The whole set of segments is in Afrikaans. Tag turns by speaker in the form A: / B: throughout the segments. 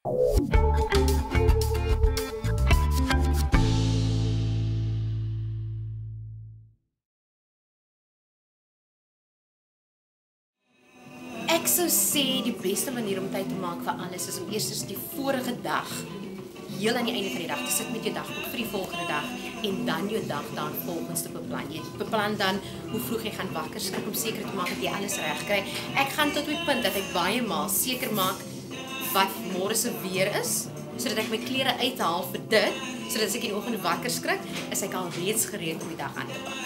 A: Ek sou sê die beste manier om tyd te maak vir alles is om eers die vorige dag heel aan die einde van die dag te sit met jou dagboek vir die volgende dag en dan jou dag dan volgens te beplan. Jy beplan dan hoe vroeg jy gaan wakker skrik om seker te maak dat jy alles reg kry. Ek gaan tot die punt dat ek baie maal seker maak wat môre se weer is sodat ek my klere uithaal vir dit sodat as ek in die oggend wakker skrik, is ek al reeds gereed om die dag aan te pak.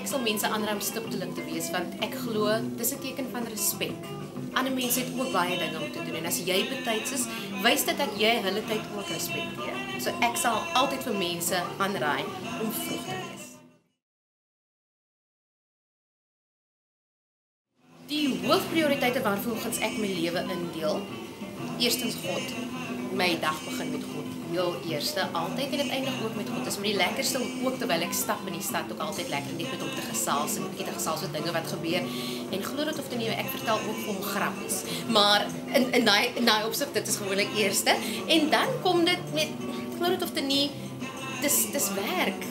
A: Ek sal mense aanraai om stiptelik te wees want ek glo dis 'n teken van respek. Ander mense het ook baie dinge om te doen en as jy betyds is, wys dit dat jy hulle tyd ook respekteer. So ek sal altyd vir mense aanraai om vroeg te wees. Die hoofprioriteite waarvolgens ek my lewe indeel, eerstens God. My dag begin met God. Heel eerste, altyd en dit eindig ook met God. Dit is my die lekkerste om ook terwyl ek stap in die stad ook altyd lekker net met hom te gesels en 'n bietjie te gesels oor dinge wat gebeur. En glo dit of dit nie, ek vertel ook vir hom grappies. Maar in in daai in daai opsig dit is gewoonlik eerste en dan kom dit met glo dit of dit nie dis dis werk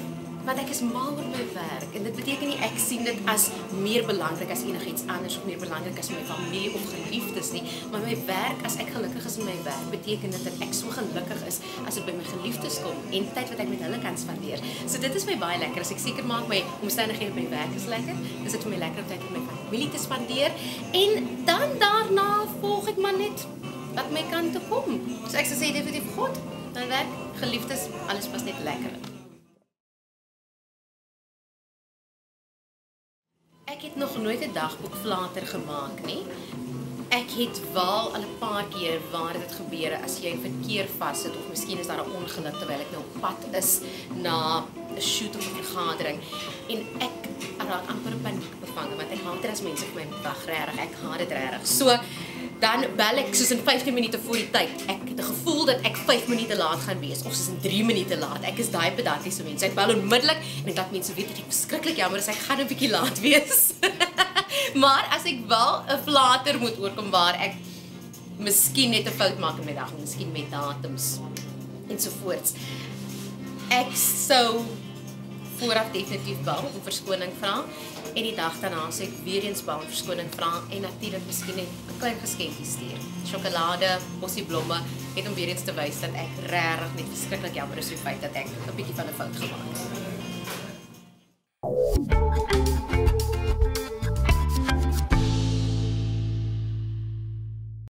A: want ek is mal oor my werk en dit beteken nie ek sien dit as meer belangrik as enigiets anders of meer belangrik as my familie of geliefdes nie. Maar my werk as ek gelukkig is in my werk beteken dit dat ek so gelukkig is as dit by my geliefdes kom en tyd wat ek met hulle kan spandeer. So dit is my baie lekker. As ek seker maak my omstandighede by my werk is lekker dis dit vir my lekker om tyd met my familie te spandeer. En dan daarna volg ek maar net wat my kant toe kom. So ek sê definitief God my werk geliefdes alles pas net lekker Ek het nog nooit 'n dagboek flater gemaak nie. Ek het wel al 'n paar keer waar dit gebeur as jy verkeer vassit of miskien is daar 'n ongeluk terwyl ek nou op pad is na 'n shoot of 'n vergadering en ek raak amper paniek bevange want ek haat dit as mense vir my wag regtig. Ek haat dit regtig. So dan bel ek soos in 15 minute voor die tyd. Ek het 'n gevoel dat ek 5 minute laat gaan wees of soos in 3 minute laat. Ek is daai pedantiese mens. Ek bel onmiddellik en ek laat mense weet dat ek verskriklik jammer is. Ek gaan 'n bietjie laat wees. maar as ek wel 'n flater moet oorkom waar ek miskien net 'n fout maak in my dag, miskien met datums ensovoorts. Ek sou vooraf definitief bel om verskoning vra en die dag daarna sê ek weer eens bel om verskoning vra en natuurlik miskien net 'n klein geskenkie stuur. Sjokolade, bossie blomme, net om weer eens te wys dat ek regtig net verskriklik jammer is oor die feit dat ek 'n bietjie van 'n fout gemaak het.